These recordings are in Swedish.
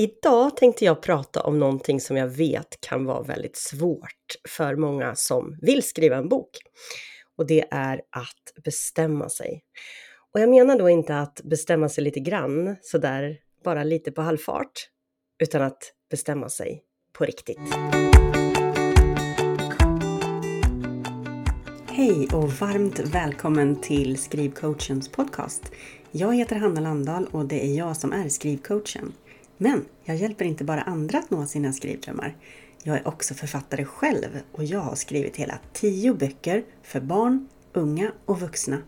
Idag tänkte jag prata om någonting som jag vet kan vara väldigt svårt för många som vill skriva en bok. Och det är att bestämma sig. Och jag menar då inte att bestämma sig lite grann, sådär bara lite på halvfart, utan att bestämma sig på riktigt. Hej och varmt välkommen till Skrivcoachens podcast. Jag heter Hanna Landahl och det är jag som är skrivcoachen. Men jag hjälper inte bara andra att nå sina skrivdrömmar. Jag är också författare själv och jag har skrivit hela tio böcker för barn, unga och vuxna.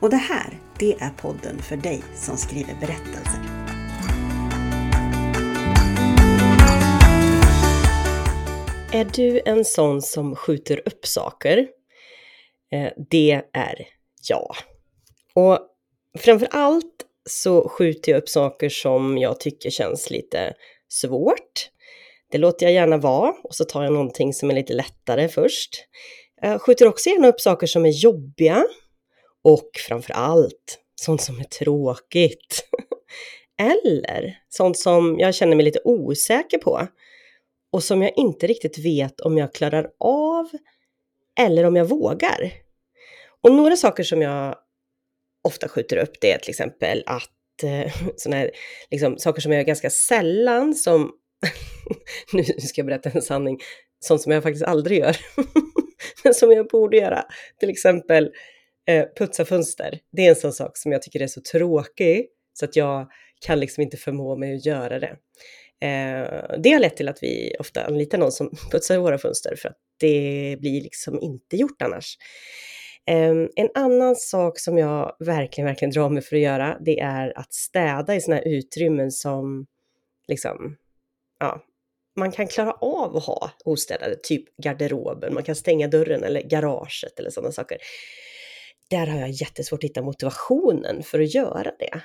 Och det här, det är podden för dig som skriver berättelser. Är du en sån som skjuter upp saker? Eh, det är jag. Och framför allt så skjuter jag upp saker som jag tycker känns lite svårt. Det låter jag gärna vara och så tar jag någonting som är lite lättare först. Jag skjuter också gärna upp saker som är jobbiga och framför allt sånt som är tråkigt. Eller sånt som jag känner mig lite osäker på och som jag inte riktigt vet om jag klarar av eller om jag vågar. Och några saker som jag ofta skjuter upp det är till exempel att eh, sådana här liksom, saker som jag gör ganska sällan som, nu ska jag berätta en sanning, sånt som jag faktiskt aldrig gör, men som jag borde göra. Till exempel eh, putsa fönster. Det är en sån sak som jag tycker är så tråkig så att jag kan liksom inte förmå mig att göra det. Eh, det har lett till att vi ofta anlitar någon som putsar våra fönster för att det blir liksom inte gjort annars. Ehm, en annan sak som jag verkligen, verkligen drar mig för att göra, det är att städa i sådana här utrymmen som liksom, ja, man kan klara av att ha ostädade, typ garderoben, man kan stänga dörren eller garaget eller sådana saker. Där har jag jättesvårt att hitta motivationen för att göra det.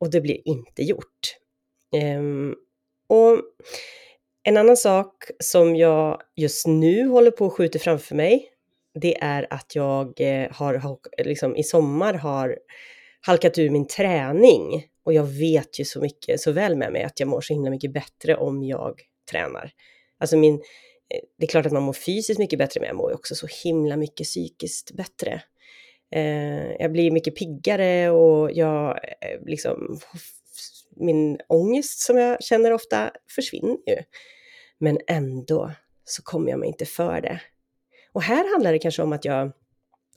Och det blir inte gjort. Um, och en annan sak som jag just nu håller på att skjuta framför mig, det är att jag eh, har, liksom, i sommar har halkat ur min träning. Och jag vet ju så mycket, så väl med mig att jag mår så himla mycket bättre om jag tränar. Alltså min, eh, det är klart att man mår fysiskt mycket bättre, men jag mår också så himla mycket psykiskt bättre. Eh, jag blir mycket piggare och jag liksom, min ångest som jag känner ofta försvinner ju. Men ändå så kommer jag mig inte för det. Och här handlar det kanske om att jag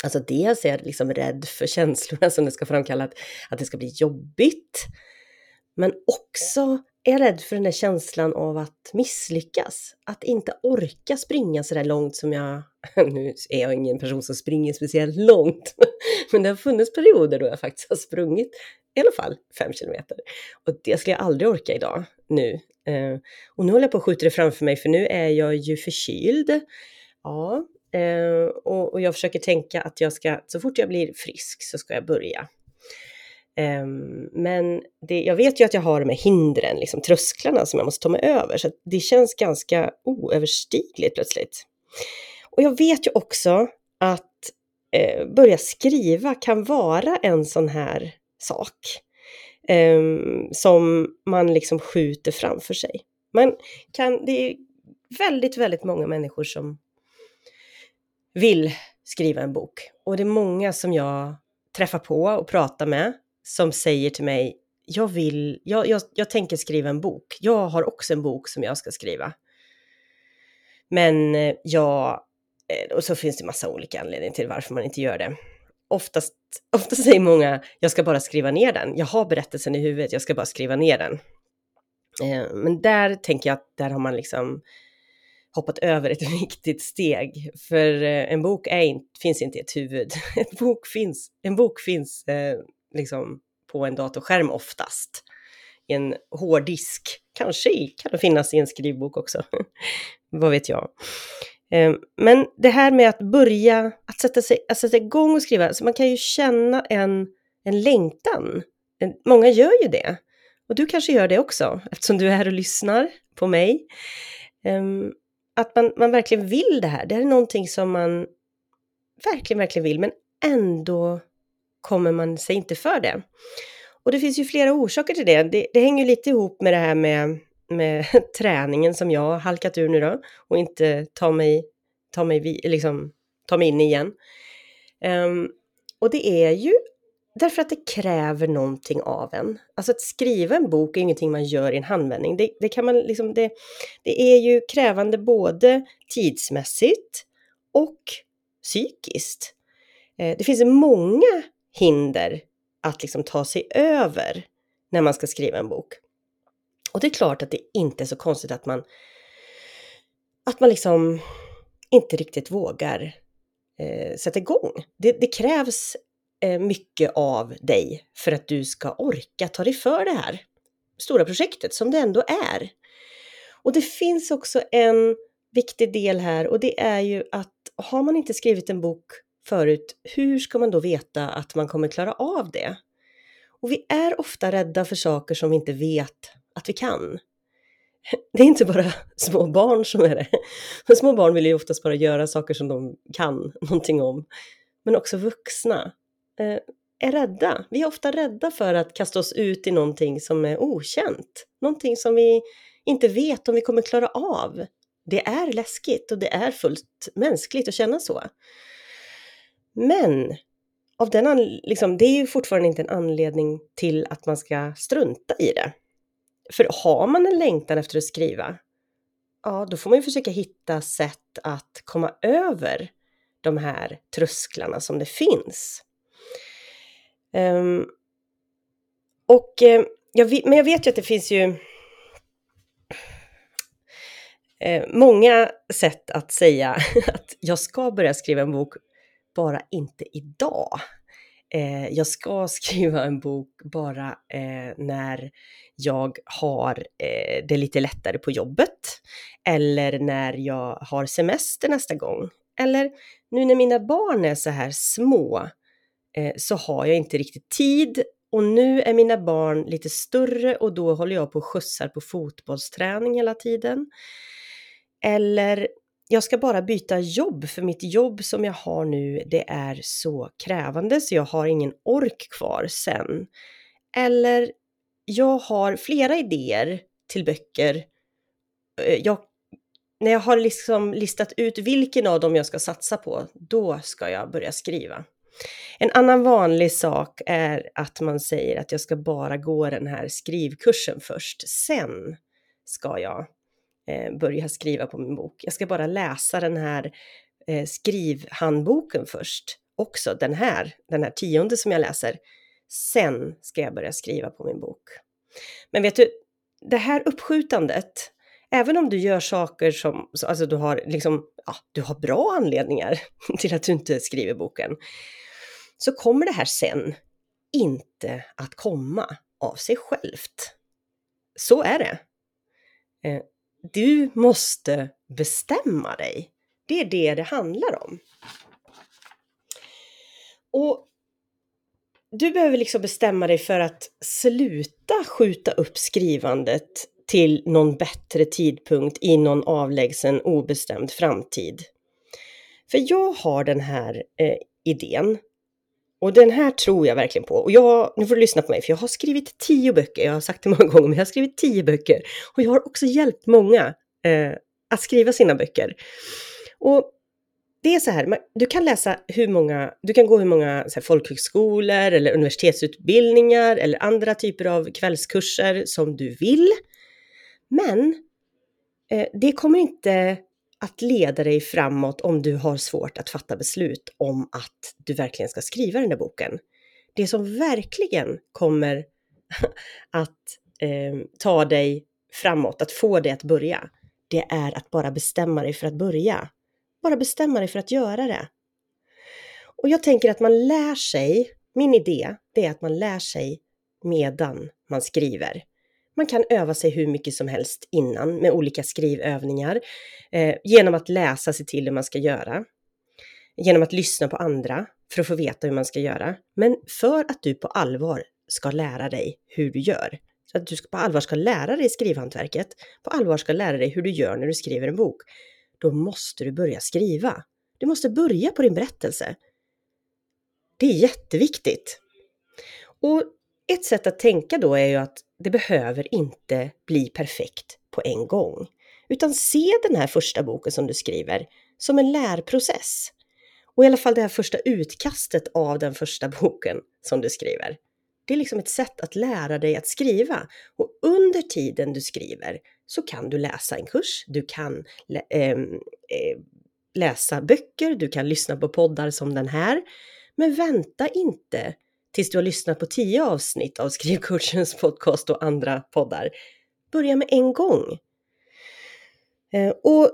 Alltså dels är jag liksom rädd för känslorna som det ska framkalla, att, att det ska bli jobbigt. Men också är jag rädd för den där känslan av att misslyckas. Att inte orka springa så där långt som jag... Nu är jag ingen person som springer speciellt långt, men det har funnits perioder då jag faktiskt har sprungit i alla fall fem kilometer. Och det skulle jag aldrig orka idag, nu. Eh, och nu håller jag på att skjuta det framför mig, för nu är jag ju förkyld. Ja, Eh, och, och, jag försöker tänka att jag ska, så fort jag blir frisk så ska jag börja. Eh, men det, jag vet ju att jag har de här hindren, liksom trösklarna som jag måste ta mig över, så det känns ganska oöverstigligt plötsligt. Och jag vet ju också att eh, börja skriva kan vara en sån här sak eh, som man liksom skjuter framför sig. Man kan, det är väldigt, väldigt många människor som vill skriva en bok. Och det är många som jag träffar på och pratar med som säger till mig, jag vill, jag, jag, jag tänker skriva en bok. Jag har också en bok som jag ska skriva. Men eh, jag, eh, och så finns det massa olika anledningar till varför man inte gör det. Oftast, oftast säger många, jag ska bara skriva ner den. Jag har berättelsen i huvudet, jag ska bara skriva ner den. Eh, men där tänker jag att där har man liksom hoppat över ett viktigt steg. För eh, en bok är in, finns inte i ett huvud. En bok finns, en bok finns eh, liksom på en datorskärm oftast. I en hårddisk. Kanske kan det finnas i en skrivbok också. Vad vet jag. Eh, men det här med att börja, att sätta, sig, att sätta igång och skriva, så man kan ju känna en, en längtan. Många gör ju det. Och du kanske gör det också, eftersom du är här och lyssnar på mig. Um, att man, man verkligen vill det här. Det här är någonting som man verkligen, verkligen vill, men ändå kommer man sig inte för det. Och det finns ju flera orsaker till det. Det, det hänger lite ihop med det här med, med träningen som jag har halkat ur nu då och inte tar mig, tar mig, liksom, tar mig in igen. Um, och det är ju därför att det kräver någonting av en. Alltså att skriva en bok är ingenting man gör i en handvändning. Det, det, kan man liksom, det, det är ju krävande både tidsmässigt och psykiskt. Eh, det finns många hinder att liksom ta sig över när man ska skriva en bok. Och det är klart att det inte är så konstigt att man att man liksom inte riktigt vågar eh, sätta igång. Det, det krävs Eh, mycket av dig för att du ska orka ta dig för det här stora projektet som det ändå är. Och det finns också en viktig del här och det är ju att har man inte skrivit en bok förut, hur ska man då veta att man kommer klara av det? Och vi är ofta rädda för saker som vi inte vet att vi kan. Det är inte bara små barn som är det. Små barn vill ju oftast bara göra saker som de kan någonting om. Men också vuxna eh, är rädda. Vi är ofta rädda för att kasta oss ut i någonting som är okänt. Någonting som vi inte vet om vi kommer klara av. Det är läskigt och det är fullt mänskligt att känna så. Men av den liksom, det är ju fortfarande inte en anledning till att man ska strunta i det. För har man en längtan efter att skriva, ja då får man ju försöka hitta sätt att komma över de här trösklarna som det finns. Um, och eh, jag vet, men jag vet ju att det finns ju eh, många sätt att säga att jag ska börja skriva en bok, bara inte idag. Eh, jag ska skriva en bok bara när jag har det lite lättare på jobbet eller när jag har semester nästa gång. Eller nu när mina barn är så här små Eh, så har jag inte riktigt tid och nu är mina barn lite större och då håller jag på och skjutsar på fotbollsträning hela tiden. Eller jag ska bara byta jobb för mitt jobb som jag har nu det är så krävande så jag har ingen ork kvar sen. Eller jag har flera idéer till böcker. Eh, jag, när jag har liksom listat ut vilken av dem jag ska satsa på, då ska jag börja skriva. En annan vanlig sak är att man säger att jag ska bara gå den här skrivkursen först. Sen ska jag eh, börja skriva på min bok. Jag ska bara läsa den här eh, skrivhandboken först. Också den här, den här tionde som jag läser. Sen ska jag börja skriva på min bok. Men vet du, det här uppskjutandet, även om du gör saker som, alltså du har liksom, ja, du har bra anledningar till att du inte skriver boken, så kommer det här sen inte att komma av sig självt. Så är det. Eh, du måste bestämma dig. Det är det det handlar om. Och du behöver liksom bestämma dig för att sluta skjuta upp skrivandet till någon bättre tidpunkt i någon avlägsen obestämd framtid. För jag har den här eh, idén och den här tror jag verkligen på. Och jag, nu får du lyssna på mig, för jag har skrivit tio böcker. Jag har sagt det många gånger, men jag har skrivit tio böcker. Och jag har också hjälpt många eh, att skriva sina böcker. Och det är så här, du kan läsa hur många, du kan gå hur många så här, folkhögskolor eller universitetsutbildningar eller andra typer av kvällskurser som du vill. Men eh, det kommer inte att leda dig framåt om du har svårt att fatta beslut om att du verkligen ska skriva den där boken. Det som verkligen kommer att eh, ta dig framåt, att få dig att börja, det är att bara bestämma dig för att börja. Bara bestämma dig för att göra det. Och jag tänker att man lär sig, min idé, det är att man lär sig medan man skriver. Man kan öva sig hur mycket som helst innan med olika skrivövningar, eh, genom att läsa sig till hur man ska göra, genom att lyssna på andra för att få veta hur man ska göra. Men för att du på allvar ska lära dig hur du gör, så att du på allvar ska lära dig skrivhantverket, på allvar ska lära dig hur du gör när du skriver en bok, då måste du börja skriva. Du måste börja på din berättelse. Det är jätteviktigt. Och ett sätt att tänka då är ju att det behöver inte bli perfekt på en gång. Utan se den här första boken som du skriver som en lärprocess. Och i alla fall det här första utkastet av den första boken som du skriver. Det är liksom ett sätt att lära dig att skriva. Och under tiden du skriver så kan du läsa en kurs, du kan lä äh, läsa böcker, du kan lyssna på poddar som den här. Men vänta inte tills du har lyssnat på tio avsnitt av Skrivcoachens podcast och andra poddar. Börja med en gång. Eh, och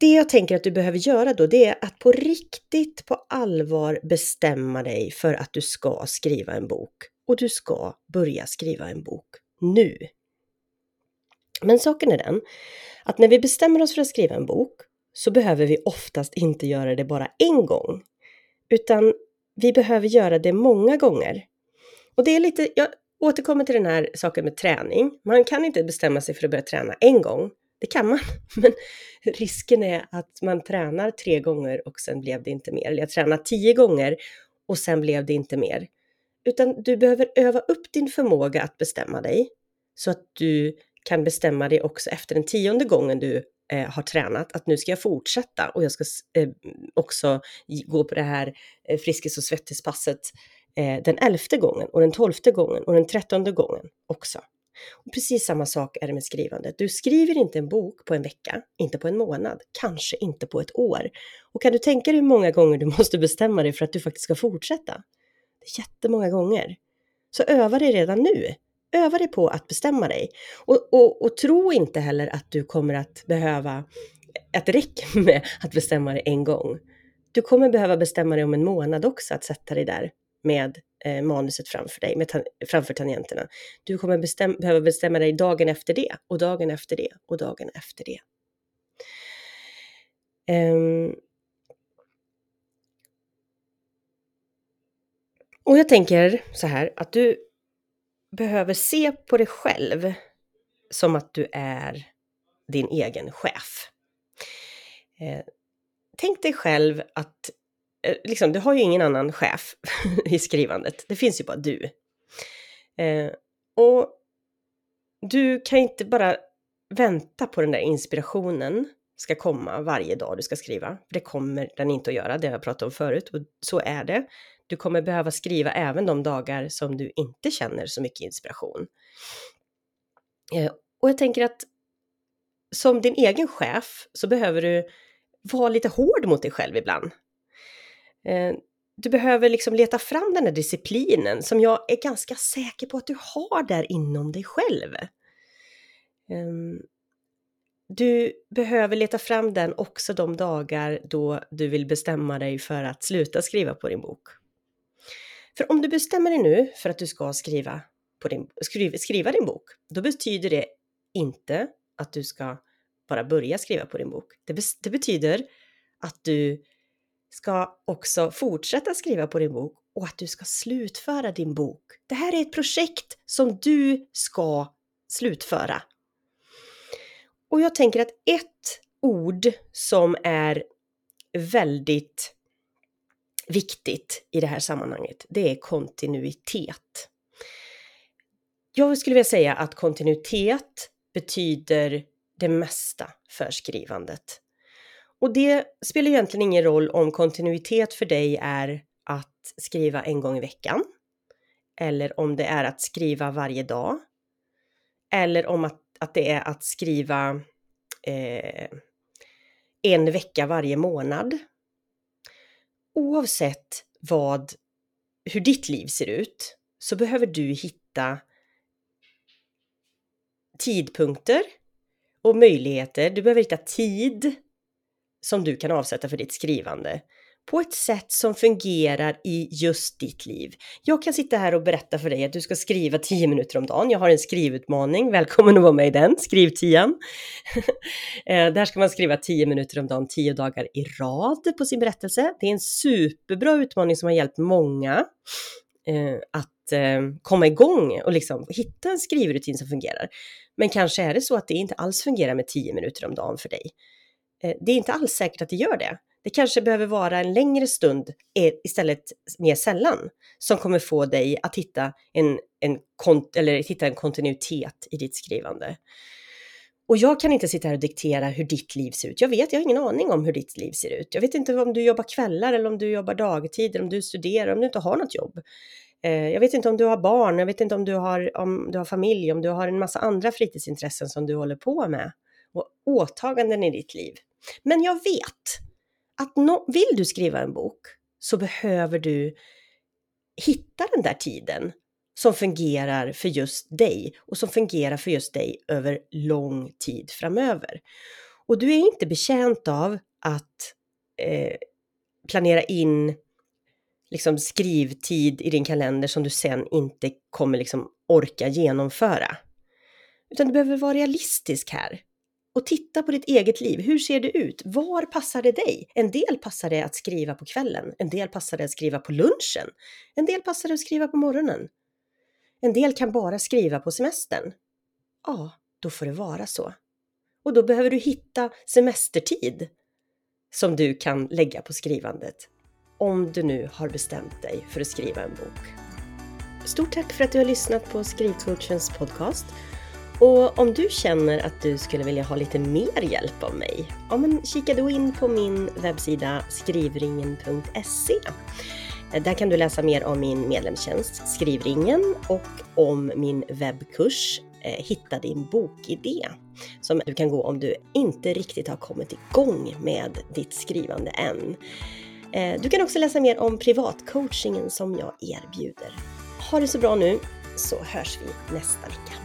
det jag tänker att du behöver göra då, det är att på riktigt, på allvar bestämma dig för att du ska skriva en bok. Och du ska börja skriva en bok nu. Men saken är den att när vi bestämmer oss för att skriva en bok så behöver vi oftast inte göra det bara en gång. Utan vi behöver göra det många gånger. Och det är lite, jag återkommer till den här saken med träning. Man kan inte bestämma sig för att börja träna en gång. Det kan man, men risken är att man tränar tre gånger och sen blev det inte mer. Eller jag tränar tio gånger och sen blev det inte mer. Utan du behöver öva upp din förmåga att bestämma dig så att du kan bestämma dig också efter den tionde gången du eh, har tränat att nu ska jag fortsätta och jag ska eh, också gå på det här eh, Friskis och svettispasset eh, den elfte gången och den tolfte gången och den trettonde gången också. Och precis samma sak är det med skrivandet. Du skriver inte en bok på en vecka, inte på en månad, kanske inte på ett år. Och kan du tänka dig hur många gånger du måste bestämma dig för att du faktiskt ska fortsätta? Det är jättemånga gånger. Så öva dig redan nu. Öva dig på att bestämma dig. Och, och, och tro inte heller att du kommer att behöva, att det räcker med att bestämma dig en gång. Du kommer behöva bestämma dig om en månad också att sätta dig där med eh, manuset framför dig, med ta framför tangenterna. Du kommer bestäm behöva bestämma dig dagen efter det och dagen efter det och dagen efter det. Um, och jag tänker så här att du behöver se på dig själv som att du är din egen chef. Eh, tänk dig själv att eh, liksom, du har ju ingen annan chef i skrivandet. Det finns ju bara du. Eh, och du kan inte bara vänta på den där inspirationen ska komma varje dag du ska skriva. Det kommer den inte att göra, det har jag pratat om förut och så är det. Du kommer behöva skriva även de dagar som du inte känner så mycket inspiration. Eh, och jag tänker att som din egen chef så behöver du vara lite hård mot dig själv ibland. Eh, du behöver liksom leta fram den här disciplinen som jag är ganska säker på att du har där inom dig själv. Ehm, du behöver leta fram den också de dagar då du vill bestämma dig för att sluta skriva på din bok. För om du bestämmer dig nu för att du ska skriva, på din, skriva, skriva din bok, då betyder det inte att du ska bara börja skriva på din bok. Det, det betyder att du ska också fortsätta skriva på din bok och att du ska slutföra din bok. Det här är ett projekt som du ska slutföra. Och jag tänker att ett ord som är väldigt viktigt i det här sammanhanget, det är kontinuitet. Jag skulle vilja säga att kontinuitet betyder det mesta för skrivandet. Och det spelar egentligen ingen roll om kontinuitet för dig är att skriva en gång i veckan, eller om det är att skriva varje dag, eller om att, att det är att skriva eh, en vecka varje månad, oavsett vad, hur ditt liv ser ut så behöver du hitta tidpunkter och möjligheter. Du behöver hitta tid som du kan avsätta för ditt skrivande på ett sätt som fungerar i just ditt liv. Jag kan sitta här och berätta för dig att du ska skriva 10 minuter om dagen. Jag har en skrivutmaning. Välkommen att vara med i den, skriv 10. Eh, där ska man skriva 10 minuter om dagen, 10 dagar i rad på sin berättelse. Det är en superbra utmaning som har hjälpt många eh, att eh, komma igång och liksom hitta en skrivrutin som fungerar. Men kanske är det så att det inte alls fungerar med 10 minuter om dagen för dig. Det är inte alls säkert att det gör det. Det kanske behöver vara en längre stund eh, istället mer sällan som kommer få dig att hitta en, en, eller hitta en kontinuitet i ditt skrivande. Och jag kan inte sitta här och diktera hur ditt liv ser ut. Jag vet, jag har ingen aning om hur ditt liv ser ut. Jag vet inte om du jobbar kvällar eller om du jobbar dagtid, eller om du studerar, om du inte har något jobb. Eh, jag vet inte om du har barn, jag vet inte om du har, om du har familj, om du har en massa andra fritidsintressen som du håller på med och åtaganden i ditt liv. Men jag vet att no vill du skriva en bok så behöver du hitta den där tiden som fungerar för just dig och som fungerar för just dig över lång tid framöver. Och du är inte betjänt av att eh, planera in liksom skrivtid i din kalender som du sen inte kommer liksom orka genomföra. Utan du behöver vara realistisk här och titta på ditt eget liv. Hur ser det ut? Var passar det dig? En del passar det att skriva på kvällen, en del passar det att skriva på lunchen, en del passar det att skriva på morgonen. En del kan bara skriva på semestern. Ja, då får det vara så. Och då behöver du hitta semestertid som du kan lägga på skrivandet. Om du nu har bestämt dig för att skriva en bok. Stort tack för att du har lyssnat på Skrivcoachens podcast. Och om du känner att du skulle vilja ha lite mer hjälp av mig, ja men kika då in på min webbsida skrivringen.se. Där kan du läsa mer om min medlemstjänst Skrivringen och om min webbkurs eh, Hitta din bokidé som du kan gå om du inte riktigt har kommit igång med ditt skrivande än. Eh, du kan också läsa mer om privatcoachingen som jag erbjuder. Ha det så bra nu så hörs vi nästa vecka.